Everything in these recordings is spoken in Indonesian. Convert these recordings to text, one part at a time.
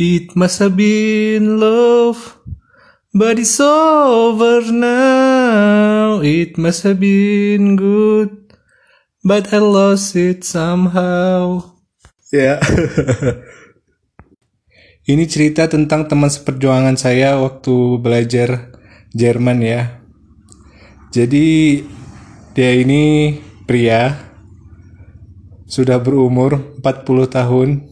It must have been love, but it's over now. It must have been good, but I lost it somehow. Ya. Ini cerita tentang teman seperjuangan saya waktu belajar Jerman ya. Jadi dia ini pria sudah berumur 40 tahun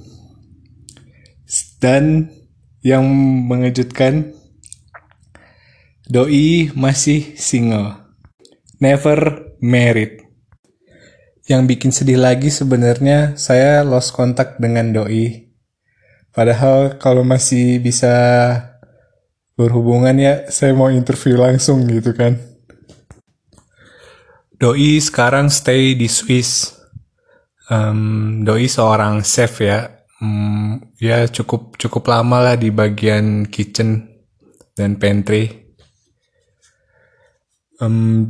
dan yang mengejutkan, Doi masih single. Never married. Yang bikin sedih lagi sebenarnya saya lost kontak dengan Doi. Padahal kalau masih bisa berhubungan ya saya mau interview langsung gitu kan. Doi sekarang stay di Swiss. Um, Doi seorang chef ya hmm, ya cukup cukup lama lah di bagian kitchen dan pantry. Um,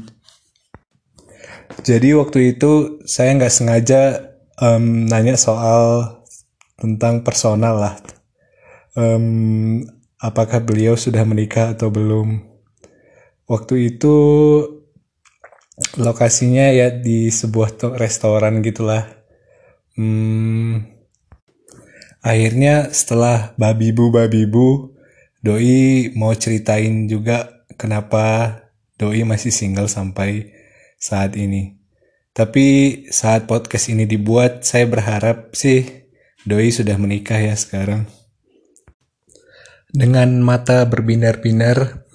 jadi waktu itu saya nggak sengaja um, nanya soal tentang personal lah. Um, apakah beliau sudah menikah atau belum? Waktu itu lokasinya ya di sebuah restoran gitulah. Hmm, akhirnya setelah babi bu babi bu doi mau ceritain juga kenapa doi masih single sampai saat ini. Tapi saat podcast ini dibuat saya berharap sih doi sudah menikah ya sekarang. Dengan mata berbinar-binar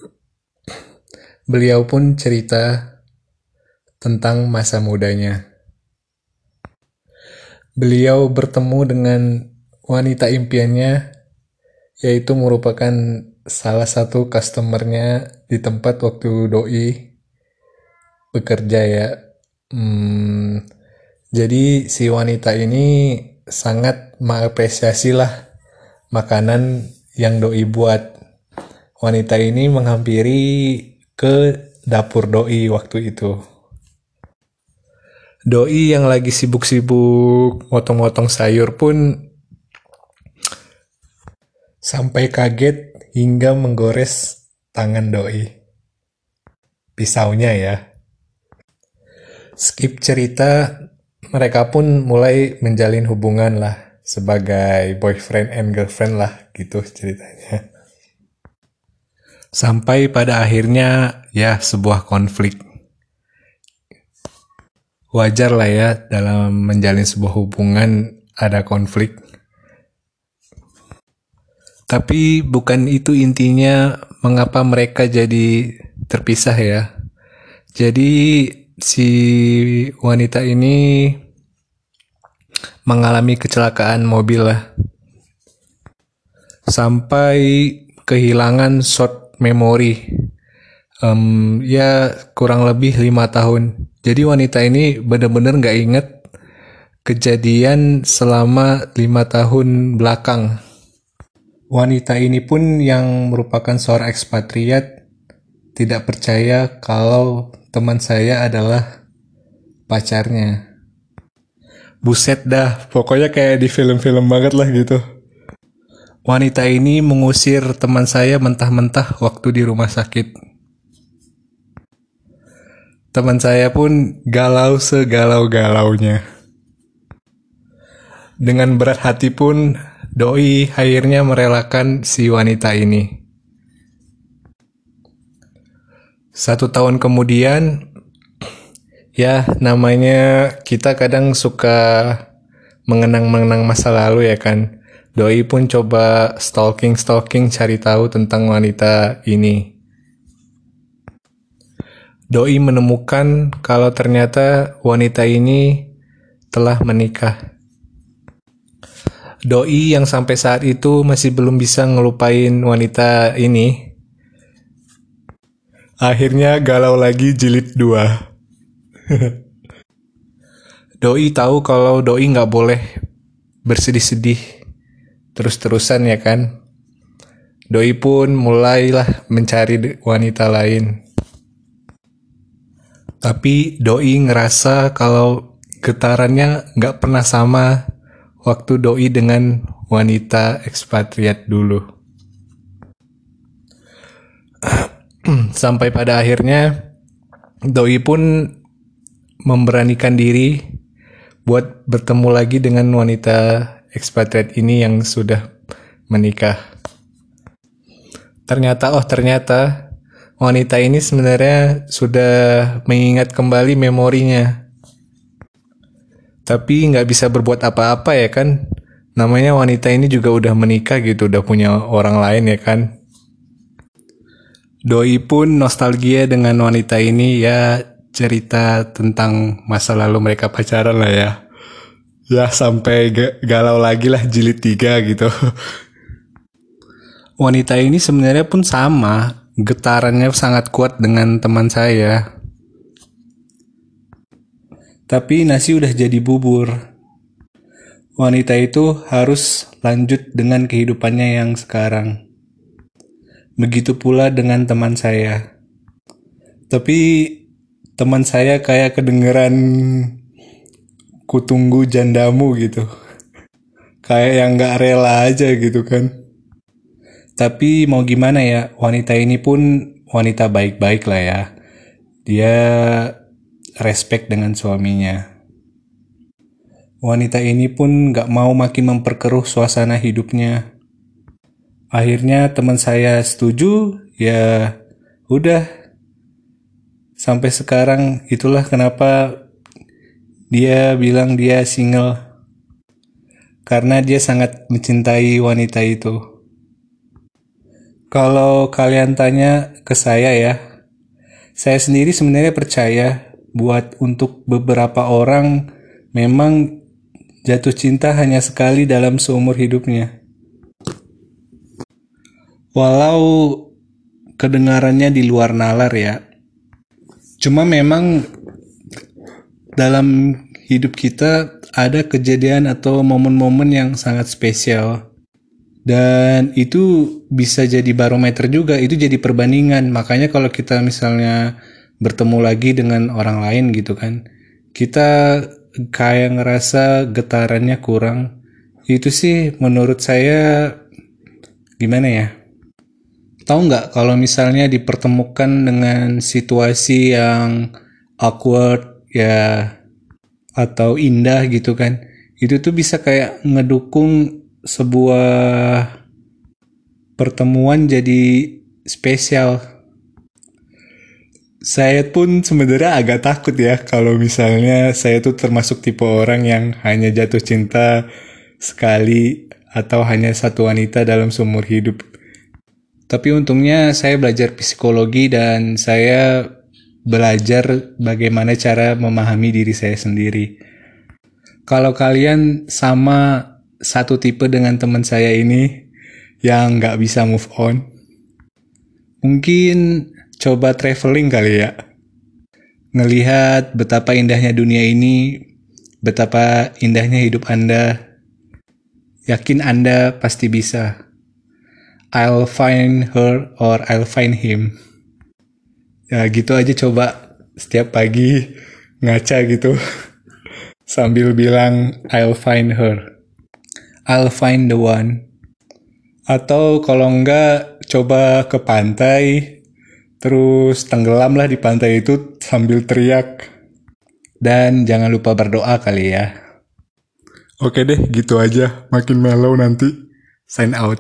beliau pun cerita tentang masa mudanya. Beliau bertemu dengan wanita impiannya yaitu merupakan salah satu customernya di tempat waktu doi bekerja ya. Hmm, jadi si wanita ini sangat mengapresiasi lah makanan yang doi buat. Wanita ini menghampiri ke dapur doi waktu itu. Doi yang lagi sibuk-sibuk motong-motong sayur pun sampai kaget hingga menggores tangan doi. Pisaunya ya. Skip cerita, mereka pun mulai menjalin hubungan lah sebagai boyfriend and girlfriend lah gitu ceritanya. Sampai pada akhirnya ya sebuah konflik. Wajar lah ya dalam menjalin sebuah hubungan ada konflik tapi bukan itu intinya mengapa mereka jadi terpisah ya. Jadi si wanita ini mengalami kecelakaan mobil lah. Sampai kehilangan short memory. Um, ya kurang lebih lima tahun. Jadi wanita ini benar-benar nggak inget kejadian selama lima tahun belakang. Wanita ini pun yang merupakan seorang ekspatriat tidak percaya kalau teman saya adalah pacarnya. Buset dah, pokoknya kayak di film-film banget lah gitu. Wanita ini mengusir teman saya mentah-mentah waktu di rumah sakit. Teman saya pun galau segalau-galaunya. Dengan berat hati pun Doi akhirnya merelakan si wanita ini. Satu tahun kemudian, ya namanya kita kadang suka mengenang-mengenang masa lalu ya kan. Doi pun coba stalking-stalking cari tahu tentang wanita ini. Doi menemukan kalau ternyata wanita ini telah menikah. Doi yang sampai saat itu masih belum bisa ngelupain wanita ini. Akhirnya galau lagi jilid 2. Doi tahu kalau Doi nggak boleh bersedih-sedih terus-terusan ya kan. Doi pun mulailah mencari wanita lain. Tapi Doi ngerasa kalau getarannya nggak pernah sama waktu doi dengan wanita ekspatriat dulu. Sampai pada akhirnya doi pun memberanikan diri buat bertemu lagi dengan wanita ekspatriat ini yang sudah menikah. Ternyata, oh ternyata wanita ini sebenarnya sudah mengingat kembali memorinya. Tapi nggak bisa berbuat apa-apa ya kan? Namanya wanita ini juga udah menikah gitu, udah punya orang lain ya kan? Doi pun nostalgia dengan wanita ini ya cerita tentang masa lalu mereka pacaran lah ya. Ya sampai galau lagi lah jilid tiga gitu. Wanita ini sebenarnya pun sama, getarannya sangat kuat dengan teman saya. Tapi nasi udah jadi bubur. Wanita itu harus lanjut dengan kehidupannya yang sekarang. Begitu pula dengan teman saya. Tapi teman saya kayak kedengeran kutunggu jandamu gitu. Kayak yang gak rela aja gitu kan. Tapi mau gimana ya, wanita ini pun wanita baik-baik lah ya. Dia respect dengan suaminya. Wanita ini pun gak mau makin memperkeruh suasana hidupnya. Akhirnya teman saya setuju, ya udah. Sampai sekarang itulah kenapa dia bilang dia single. Karena dia sangat mencintai wanita itu. Kalau kalian tanya ke saya ya, saya sendiri sebenarnya percaya buat untuk beberapa orang memang jatuh cinta hanya sekali dalam seumur hidupnya. Walau kedengarannya di luar nalar ya. Cuma memang dalam hidup kita ada kejadian atau momen-momen yang sangat spesial dan itu bisa jadi barometer juga itu jadi perbandingan makanya kalau kita misalnya bertemu lagi dengan orang lain gitu kan. Kita kayak ngerasa getarannya kurang. Itu sih menurut saya gimana ya? Tahu nggak kalau misalnya dipertemukan dengan situasi yang awkward ya atau indah gitu kan itu tuh bisa kayak ngedukung sebuah pertemuan jadi spesial. Saya pun sebenarnya agak takut ya kalau misalnya saya tuh termasuk tipe orang yang hanya jatuh cinta sekali atau hanya satu wanita dalam seumur hidup. Tapi untungnya saya belajar psikologi dan saya belajar bagaimana cara memahami diri saya sendiri. Kalau kalian sama satu tipe dengan teman saya ini yang nggak bisa move on. Mungkin coba traveling kali ya. Ngelihat betapa indahnya dunia ini, betapa indahnya hidup Anda. Yakin Anda pasti bisa. I'll find her or I'll find him. Ya gitu aja coba setiap pagi ngaca gitu sambil bilang I'll find her. I'll find the one. Atau kalau enggak, coba ke pantai, terus tenggelamlah di pantai itu sambil teriak. Dan jangan lupa berdoa kali ya. Oke deh, gitu aja. Makin mellow nanti. Sign out.